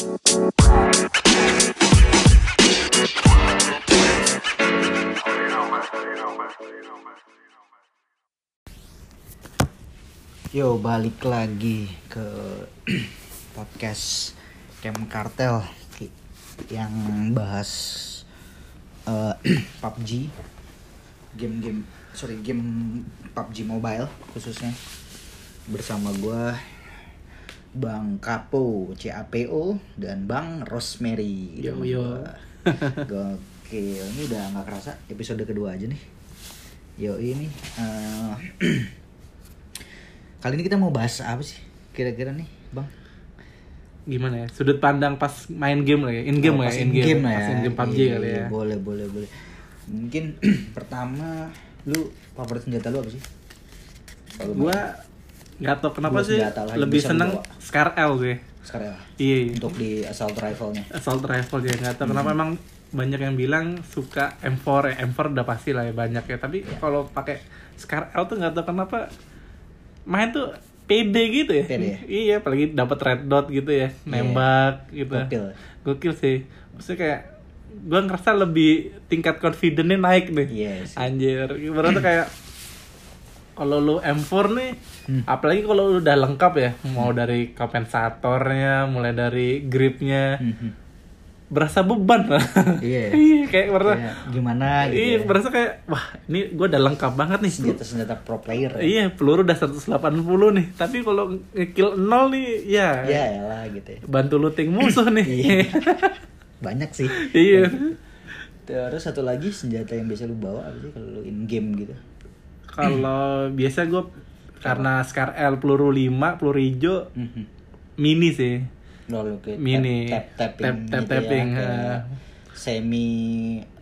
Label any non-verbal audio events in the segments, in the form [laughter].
Yo balik lagi ke [clears throat] podcast Camp Kartel yang bahas eh, [clears throat] PUBG, game-game sorry game PUBG Mobile khususnya. Bersama gua Bang Kapo CAPO dan Bang Rosemary. Yo, yo. [laughs] Gokil, ini udah nggak kerasa episode kedua aja nih. Yo ini eh, [clears throat] kali ini kita mau bahas apa sih kira-kira nih, Bang? gimana ya sudut pandang pas main game lah ya in game Oh, lah pas ya in game lah pas ya. in game PUBG Iya, kali ya Boleh, boleh, boleh. Mungkin [clears throat] pertama lu favorit senjata lu apa sih? Kalau gua nggak tau kenapa sih lebih seneng. Scar L gue sekarang ya, iya iya. untuk di assault rifle-nya. assault rifle ya nggak tau Hmm. kenapa emang banyak yang bilang suka M4 ya M4 udah pasti lah ya banyak ya tapi Iya. kalau pakai Scar L tuh nggak tau kenapa main tuh pede gitu ya Pede ya? iya apalagi dapat red dot gitu ya nembak gitu Gokil. gokil sih maksudnya kayak gua ngerasa lebih tingkat confidence-nya naik nih Iya sih. Anjir, berarti kayak kalau lu M4 nih, Hmm. apalagi kalau udah lengkap ya, mau dari kompensatornya, mulai dari gripnya, Mhm. berasa beban lah. [laughs] Iya. iya, kayak berasa Kayak gimana gitu. Iya, ya. berasa kayak wah, ini gua udah lengkap banget nih. senjata-senjata pro player. ya. Iya, peluru udah 180 nih. Tapi kalau ngekill 0 nih, ya, Ya elah gitu ya. bantu looting musuh nih. Iya. [laughs] Banyak sih. iya. Terus satu lagi senjata yang biasa lu bawa apa sih kalau lu in game gitu? Kalau biasa gue karena Scar L peluru 5, peluru hijau Mhm. mini sih. Kayak Mini. tap tapping Tap- tap- gitu tapping, ya, ha. semi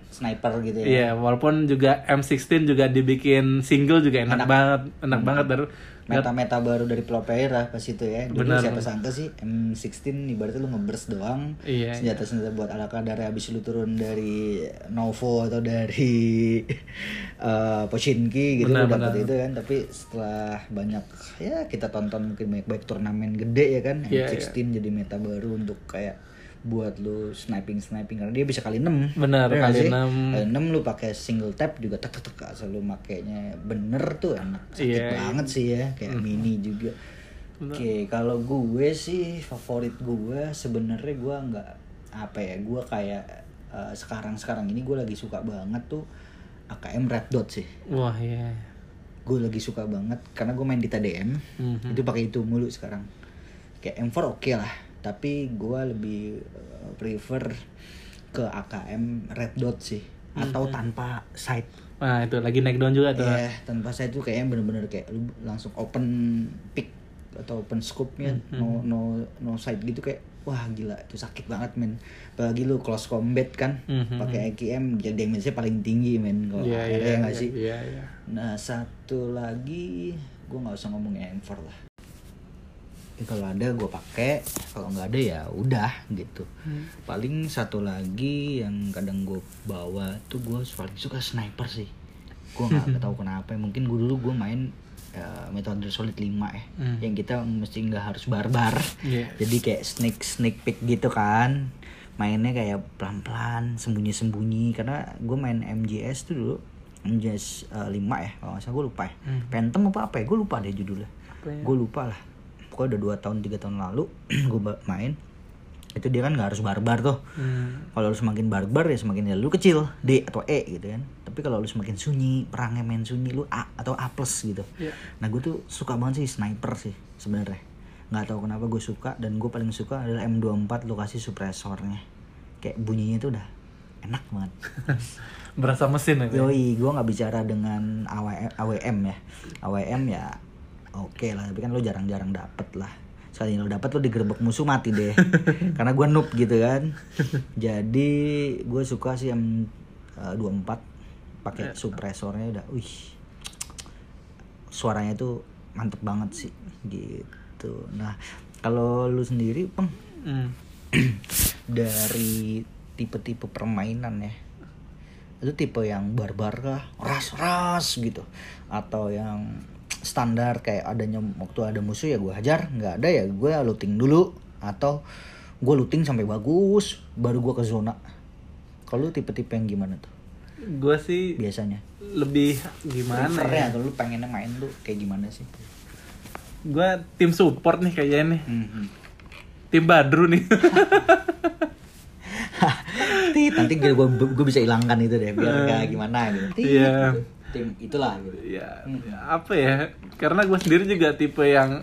sniper gitu ya. Iya, walaupun juga M16 juga dibikin single juga enak, Enak. Hmm. banget, enak banget baru. Meta-meta baru dari pro player lah pas itu ya. Dulu Benar, siapa sangka sih M16 ibaratnya lu ngeburst doang. Iya, Senjata-senjata buat ala kadar habis lu turun dari Novo atau dari [laughs] eh Pochinki gitu Benar, lu dapet itu kan. Tapi setelah banyak ya kita tonton mungkin banyak-banyak turnamen gede ya kan. Iya, M16 jadi meta baru untuk kayak buat lu sniping sniping karena dia bisa kali 6 Benar, kali enam. kali 6 lu pakai single tap juga tek tek tek asal lu makainya bener tuh enak. Sakit Iya, banget sih ya kayak mini juga. Oke kalau gue sih favorit gue sebenarnya gue nggak apa ya gue kayak sekarang sekarang ini gue lagi suka banget tuh AKM Red Dot sih. Wah, iya. gue lagi suka banget karena gue main di TDM Mhm. itu pakai itu mulu sekarang. Kayak M4 oke lah tapi gue lebih uh, prefer ke AKM Red Dot sih atau tanpa sight Nah, itu lagi naik down juga tuh. Iya, tanpa sight tuh kayaknya bener-bener kayak lu langsung open pick atau open scope-nya no no no sight gitu kayak wah gila itu sakit banget men apalagi lu close combat kan Mhm. pakai AKM jadi damage-nya paling tinggi men kalau Iya, ada iya, nggak iya, sih Iya, iya. Nah satu lagi gue nggak usah ngomongin M4 lah. Ya, kalau ada gue pakai, kalau nggak ada ya udah gitu. Paling satu lagi yang kadang gue bawa tuh gue paling suka sniper sih. Gue nggak [laughs] tahu kenapa. Mungkin gue dulu gue main uh, Metal Gear Solid 5 ya, Hmm. yang kita mesti nggak harus barbar. Iya. Jadi kayak sneak sneak peek gitu kan. Mainnya kayak pelan-pelan, sembunyi-sembunyi karena gue main MGS tuh dulu MGS 5 ya, kalau nggak salah gue lupa ya. Hmm. Phantom apa apa ya? Gue lupa deh judulnya. Ya? Gue lupa lah. Pokoknya udah 2 tahun 3 tahun lalu [clears throat] gue main. Itu dia kan nggak harus barbar tuh. Hmm. Kalau lu semakin barbar ya semakin ya lu kecil D atau E gitu kan. Tapi kalau lu semakin sunyi, perangnya main sunyi lu A atau A plus gitu. Iya. Nah gue tuh suka banget sih sniper sih sebenarnya. Nggak tahu kenapa gue suka dan gue paling suka adalah M24 lokasi suppressornya. Kayak bunyinya tuh udah enak banget. [laughs] Berasa mesin ya. Yoi, gue nggak bicara dengan AWM, AWM ya. AWM ya oke lah, tapi kan lo jarang-jarang dapet lah. Sekali lo dapet lo digerebek musuh mati deh. [laughs] Karena gue noob gitu kan. Jadi gue suka sih M24 pakai suppressornya udah, wih, suaranya tuh mantep banget sih gitu. Nah kalau lu sendiri, peng Hmm. [clears throat] dari tipe-tipe permainan ya itu tipe yang barbar kah ras-ras gitu atau yang standar kayak adanya waktu ada musuh ya gue hajar nggak ada ya gue looting dulu atau gue looting sampai bagus baru gue ke zona. Kalau lu tipe-tipe yang gimana tuh? Gue sih biasanya. lebih gimana Prefernya ya atau lu pengennya main tuh kayak gimana sih? Gue tim support nih kayaknya nih. Mhm. tim Badru nih. [laughs] Nanti gue gue bisa hilangkan itu deh biar gak gimana gitu. Iya. gitu. Tim itulah gitu ya apa ya karena gue sendiri juga tipe yang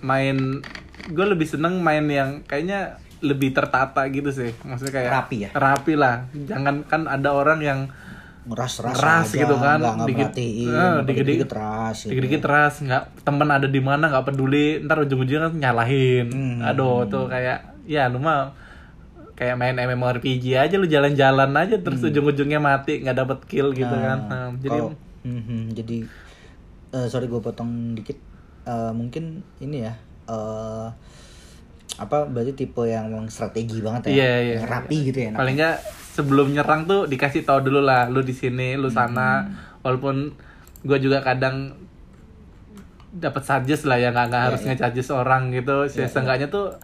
main gue lebih seneng main yang kayaknya lebih tertata gitu sih maksudnya kayak Rapi ya? rapi lah jangan kan ada orang yang Ngeras aja, gitu kan, nggak dikit- eh, dikit dikit-dikit- dikit ras gitu. dikit-dikit teras nggak temen ada di mana nggak peduli ntar ujung-ujungnya kan nyalahin Hmm. aduh tuh kayak ya lu mah kayak main MMORPG aja lu jalan-jalan aja terus ujung-ujungnya mati nggak dapet kill gitu Hmm. Nah, kan Nah, jadi kalau- Mhm, jadi eh, sorry gue potong dikit. Eh, mungkin ini ya eh apa berarti tipe yang memang strategi banget ya? Iya, iya, yang rapi gitu ya paling nggak sebelum nyerang tuh dikasih tahu dulu lah lu di sini lu sana. Hmm. walaupun gue juga kadang dapat suggest lah ya nggak nggak Iya, harus iya. nge-charges orang gitu. Ya, seenggaknya tuh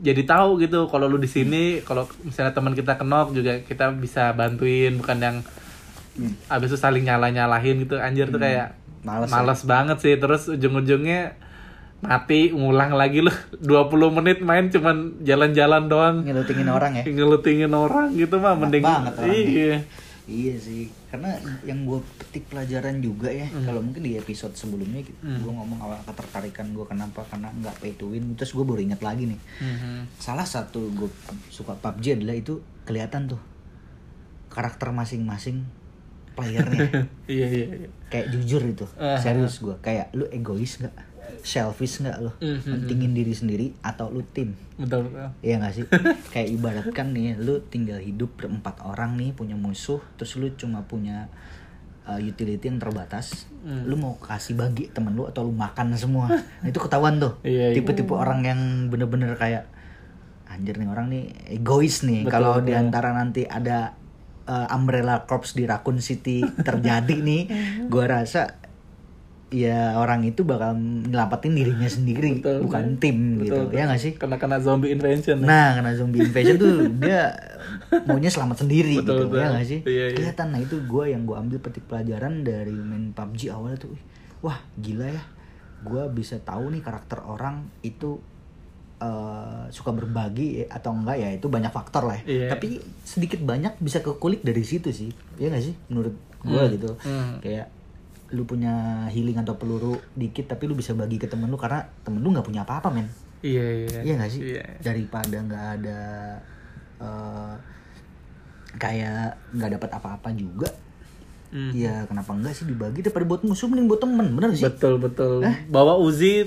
jadi tahu gitu kalau lu di sini kalau misalnya teman kita kenok juga kita bisa bantuin bukan yang Hmm. abis itu saling nyala nyalahin gitu. Anjir tuh kayak Males ya. males banget sih. Terus ujung-ujungnya mati ngulang lagi lu. [laughs] 20 menit main cuman jalan-jalan doang. Ngelutingin orang ya? Ngelutingin orang gitu mah mending banget iya Iya sih, karena yang gue petik pelajaran juga ya, Hmm. kalau mungkin di episode sebelumnya gitu, gue ngomong awal ketertarikan gue kenapa karena nggak pay to win, terus gue baru ingat lagi nih, Mhm. salah satu gue suka PUBG adalah itu kelihatan tuh karakter masing-masing playernya, [laughs] iya iya iya. kayak jujur itu, serius gue, kayak lu egois nggak, selfish nggak lo, Mhm. mentingin diri sendiri atau lu tim, betul betul Iya gak sih? [laughs] Kayak ibaratkan nih, lu tinggal hidup berempat orang nih punya musuh, terus lu cuma punya uh, utility yang terbatas. Hmm. Lu mau kasih bagi temen lu atau lu makan semua. [laughs] Nah itu ketahuan tuh. Iya, iya. Tipe-tipe orang yang bener-bener kayak anjir nih orang nih egois nih. Kalau di antara nanti ada uh, Umbrella Corps di Raccoon City terjadi [laughs] nih, gua rasa ya orang itu bakal nyelamatin dirinya sendiri, Betul, bukan betul. tim Betul, gitu. betul. Ya gak sih? kena kena zombie invasion Nah, karena zombie invasion tuh dia maunya selamat sendiri Betul, gitu, betul. ya gak sih? Iya, iya. Kelihatan, nah itu gue yang gue ambil petik pelajaran dari main PUBG awalnya tuh, "Wih, wah gila ya, gue bisa tahu nih karakter orang itu eh, suka berbagi ya, atau enggak ya itu banyak faktor lah. ya. Iya. Tapi sedikit banyak bisa kekulik dari situ sih, ya gak sih? Menurut gue Hmm. gitu, Hmm. kayak lu punya healing atau peluru dikit tapi lu bisa bagi ke temen lu karena temen lu nggak punya apa-apa men iya iya Iya gak sih? iya Daripada nggak ada eh, kayak nggak dapat apa-apa juga. Hmm. Ya kenapa enggak sih dibagi daripada buat musuh mending buat temen, bener sih? betul betul bawa uzi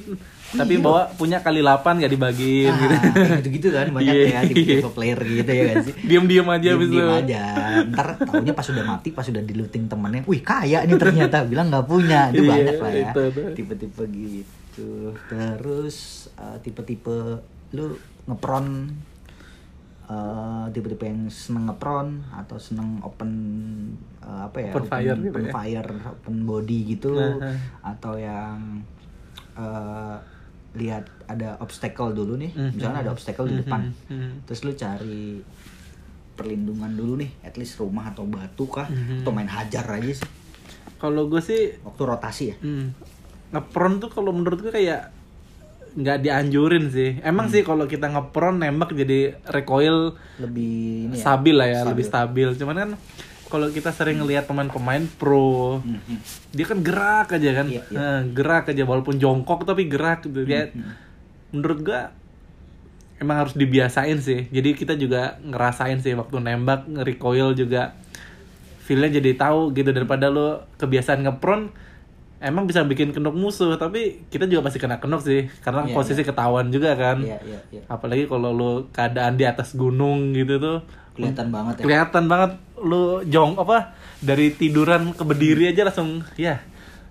tapi Iya. bawa punya kali 8 gak dibagiin Ah, gitu [laughs] gitu-gitu kan banyak Iya, ya di iya. tipe player gitu ya kan sih. diem aja Diem-diem itu aja. Ntar taunya pas udah mati, pas udah diluting temennya, wih kaya nih ternyata bilang nggak punya. Itu Iya, banyak lah ya. Tipe-tipe gitu. Terus eh, tipe-tipe lu ngepron eh, tipe-tipe yang seneng ngepron atau seneng open eh, apa ya Open fire gitu open ya. fire open body gitu Nah, nah. atau yang eh, lihat ada obstacle dulu nih Mhm. misalnya ada obstacle di depan Mhm. terus lu cari perlindungan dulu nih at least rumah atau batu kah Mhm. atau main hajar aja sih kalau gue sih waktu rotasi ya Hmm. Ngepron tuh kalau menurut gue kayak nggak dianjurin sih. Emang sih kalau kita ngepron nembak jadi recoil lebih ini ya stabil lah ya, stabil. lebih stabil. Cuman kan kalau kita sering ngelihat pemain-pemain pro, Mhm. dia kan gerak aja kan, Iya, iya. Nah, gerak aja walaupun jongkok tapi gerak gitu. Kayak menurut gue emang harus dibiasain sih. Jadi kita juga ngerasain sih waktu nembak nge-recoil juga feelnya jadi tahu gitu daripada lo kebiasaan ngepron emang bisa bikin kenok musuh tapi kita juga pasti kena kenok sih. Karena Iya, posisi ketahuan juga kan. Iya iya iya. Apalagi kalau lo keadaan di atas gunung gitu tuh. Kelihatan banget ya. Kelihatan banget. Lo jong apa dari tiduran ke berdiri aja langsung ya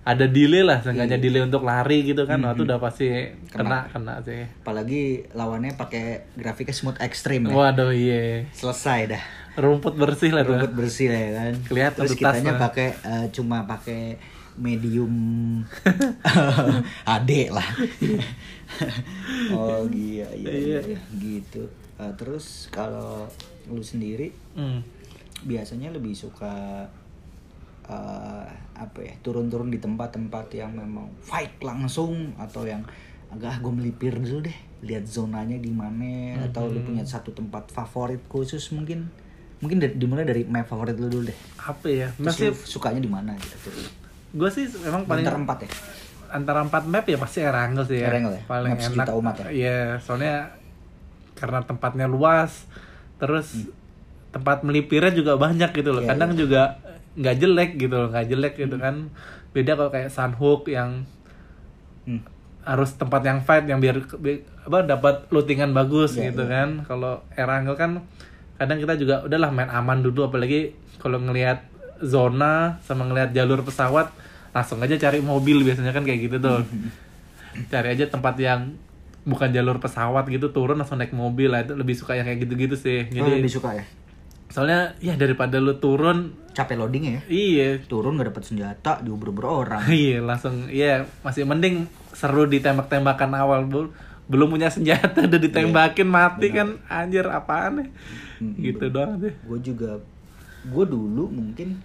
ada delay lah. Seenggaknya delay untuk lari gitu kan. Hmm, waktu udah pasti kena. kena sih. Apalagi lawannya pakai grafiknya smooth extreme ya. Waduh iya. Selesai dah. Rumput bersih lah tuh. Rumput bersih lah ya kan. Kelihatan terus tuh kitanya pakai eh, cuma pakai medium. [laughs] HD lah. [laughs] Oh iya iya, iya, iya. gitu. Uh, terus kalau lu sendiri Hmm. biasanya lebih suka uh, apa ya turun-turun di tempat-tempat yang memang fight langsung atau yang agak gue melipir dulu deh lihat zonanya di mana atau lu punya satu tempat favorit khusus mungkin? Mungkin dari, dimulai dari map favorit lu dulu deh. Apa ya? Masih sukanya di mana gitu gue sih memang paling Antara empat ya antara empat map ya pasti Erangel sih ya. Erangel ya? Paling Map enak. umat ya? Iya, soalnya karena tempatnya luas, terus tempat melipirnya juga banyak gitu loh. Hmm. Iya, Kadang juga nggak jelek gitu loh, nggak jelek gitu Hmm. kan. Beda kalau kayak Sunhook yang Hmm. harus tempat yang fight yang biar, bi- apa dapat lootingan bagus Iya, gitu iya. kan. Kalau Erangel kan kadang kita juga udahlah main aman dulu apalagi kalau ngelihat zona sama ngelihat jalur pesawat langsung aja cari mobil biasanya kan kayak gitu tuh. [laughs] cari aja tempat yang bukan jalur pesawat gitu turun langsung naik mobil lah itu lebih suka yang kayak gitu-gitu sih. Lu Jadi lebih suka ya? Soalnya ya daripada lu turun capek loading ya? iya. Turun gak dapet senjata diuber-uber orang. [laughs] Iya langsung iya masih mending seru ditembak-tembakan awal. Bu. belum punya senjata udah ditembakin mati kan. Anjir apaan ya? Gitu doang sih. Gue juga gue dulu mungkin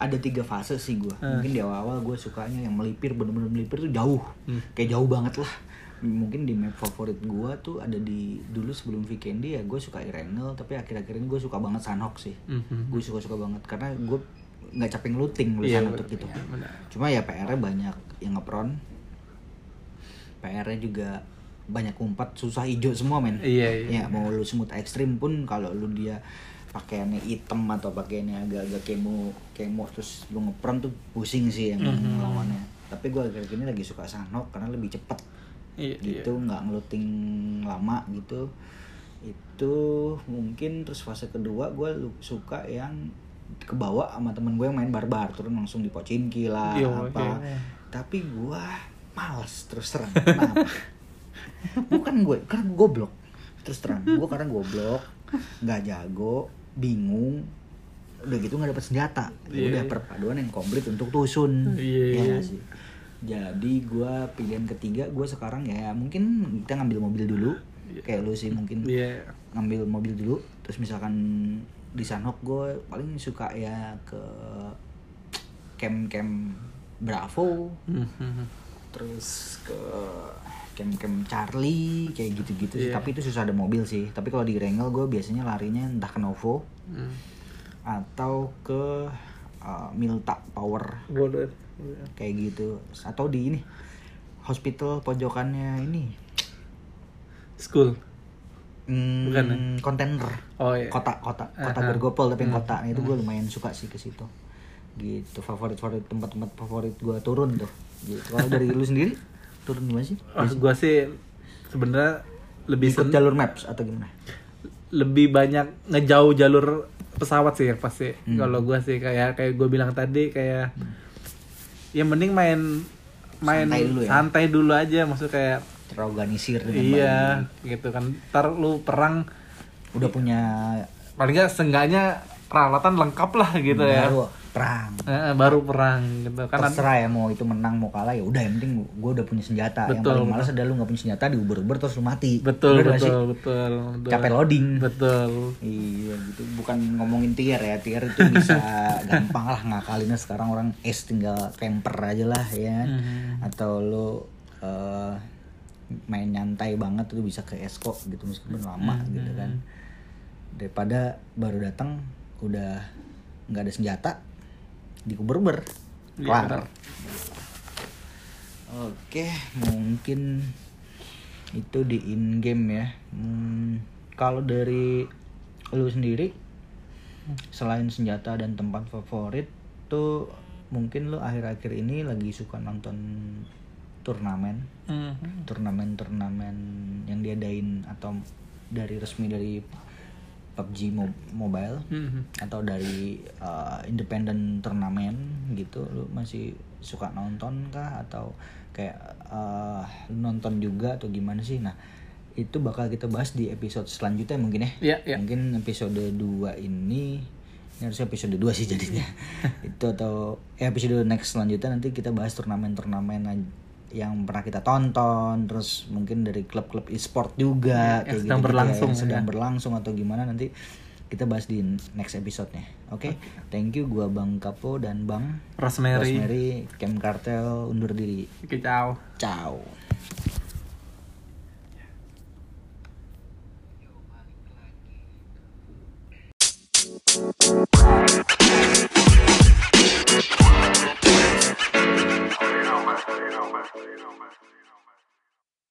ada tiga fase sih gue Hmm. mungkin di awal-awal gue sukanya yang melipir bener-bener melipir tuh jauh Hmm. kayak jauh banget lah mungkin di map favorit gue tuh ada di dulu sebelum Vikendi ya gue suka Irangel tapi akhir-akhir ini gue suka banget Sunhawk sih Mhm. gue suka-suka banget karena gue nggak capek ngeluting Iya, sana bener. untuk gitu Iya, bener. cuma ya PR-nya banyak yang ngepron PR-nya juga banyak umpat susah hijau semua men Iya, iya. ya mau lu smooth ekstrim pun kalau lu dia pakaiannya hitam atau pakaiannya agak-agak kemo kemo terus lu ngepron tuh pusing sih yang Mhm. lawannya tapi gue akhir ini lagi suka Sanok karena lebih cepet. Iya iya. Gitu nggak ngeluting lama gitu. Itu mungkin terus fase kedua gue suka yang kebawa sama temen gue yang main barbar turun langsung di lah Iya, apa. iya. tapi gue males terus terang. Kenapa? Bukan gue karena gue goblok. Terus terang gue karena goblok nggak jago bingung udah gitu nggak dapet senjata. Ya Iya, udah perpaduan yang komplit untuk tusun Iya, Ya iya. nggak sih? Jadi gue pilihan ketiga gue sekarang ya mungkin kita ngambil mobil dulu. Kayak lu sih mungkin iya. ngambil mobil dulu. Terus misalkan di Sanhok gue paling suka ya ke camp-camp Bravo. Mhm. Terus ke camp-camp Charlie kayak gitu-gitu sih. Iya. tapi itu susah ada mobil sih tapi kalau di Rengel gue biasanya larinya entah ke Novo Hmm. atau ke uh, Milta Power Bodoh. kayak gitu atau di ini hospital pojokannya ini School. hmm, Bukan ya? kontainer Oh iya. kota kota kota Aha. Bergopol tapi yang Hmm. kota Nah, itu gue lumayan suka sih ke situ gitu favorit favorit tempat-tempat favorit gue turun tuh gitu kalau dari lu sendiri turun di mana sih Oh, gua sih sebenarnya lebih ikut sen- jalur maps atau gimana lebih banyak ngejauh jalur pesawat sih yang pasti. Hmm. Kalau gua sih kayak kayak gue bilang tadi kayak ya mending main main Santai dulu ya? santai dulu aja maksud kayak terorganisir dengan iya baik. gitu kan. Ntar lu perang udah punya paling nggak seenggaknya peralatan lengkap lah gitu ya. Perang Eh, baru perang gitu kan. terserah ya mau itu menang mau kalah ya udah yang penting gue udah punya senjata yang Betul, paling malas adalah lu nggak punya senjata diuber-uber terus lu mati Betul sih? betul, betul betul. capek loading Betul. Iya gitu, bukan ngomongin tier ya, tier itu bisa [laughs] gampang lah ngakalinnya sekarang orang es tinggal camper aja lah ya, kan? Mhm. atau lo eh, main nyantai banget tuh bisa ke esko gitu meskipun lama Mhm. gitu kan, daripada baru datang udah nggak ada senjata dikuber-ber, Iya, kelar. Oke, mungkin itu di in game ya. Hmm, kalau dari lu sendiri selain senjata dan tempat favorit tuh mungkin lu akhir-akhir ini lagi suka nonton turnamen, Mhm. turnamen-turnamen yang diadain atau dari resmi dari PUBG Mo- Mobile Mhm. atau dari uh, independent turnamen gitu lu masih suka nonton kah atau kayak uh, nonton juga atau gimana sih nah itu bakal kita bahas di episode selanjutnya mungkin ya Iya, iya. mungkin episode 2 ini ini harusnya episode 2 sih jadinya [laughs] itu atau ya episode next selanjutnya nanti kita bahas turnamen-turnamen yang pernah kita tonton terus mungkin dari klub-klub e-sport juga Ya, yang kayak sedang gitu-gitu berlangsung yang sedang ya. berlangsung atau gimana nanti kita bahas di next episode-nya oke thank you gua Bang Kapo dan Bang Rosemary. Rosemary Camp Cartel undur diri Oke, ciao. ciao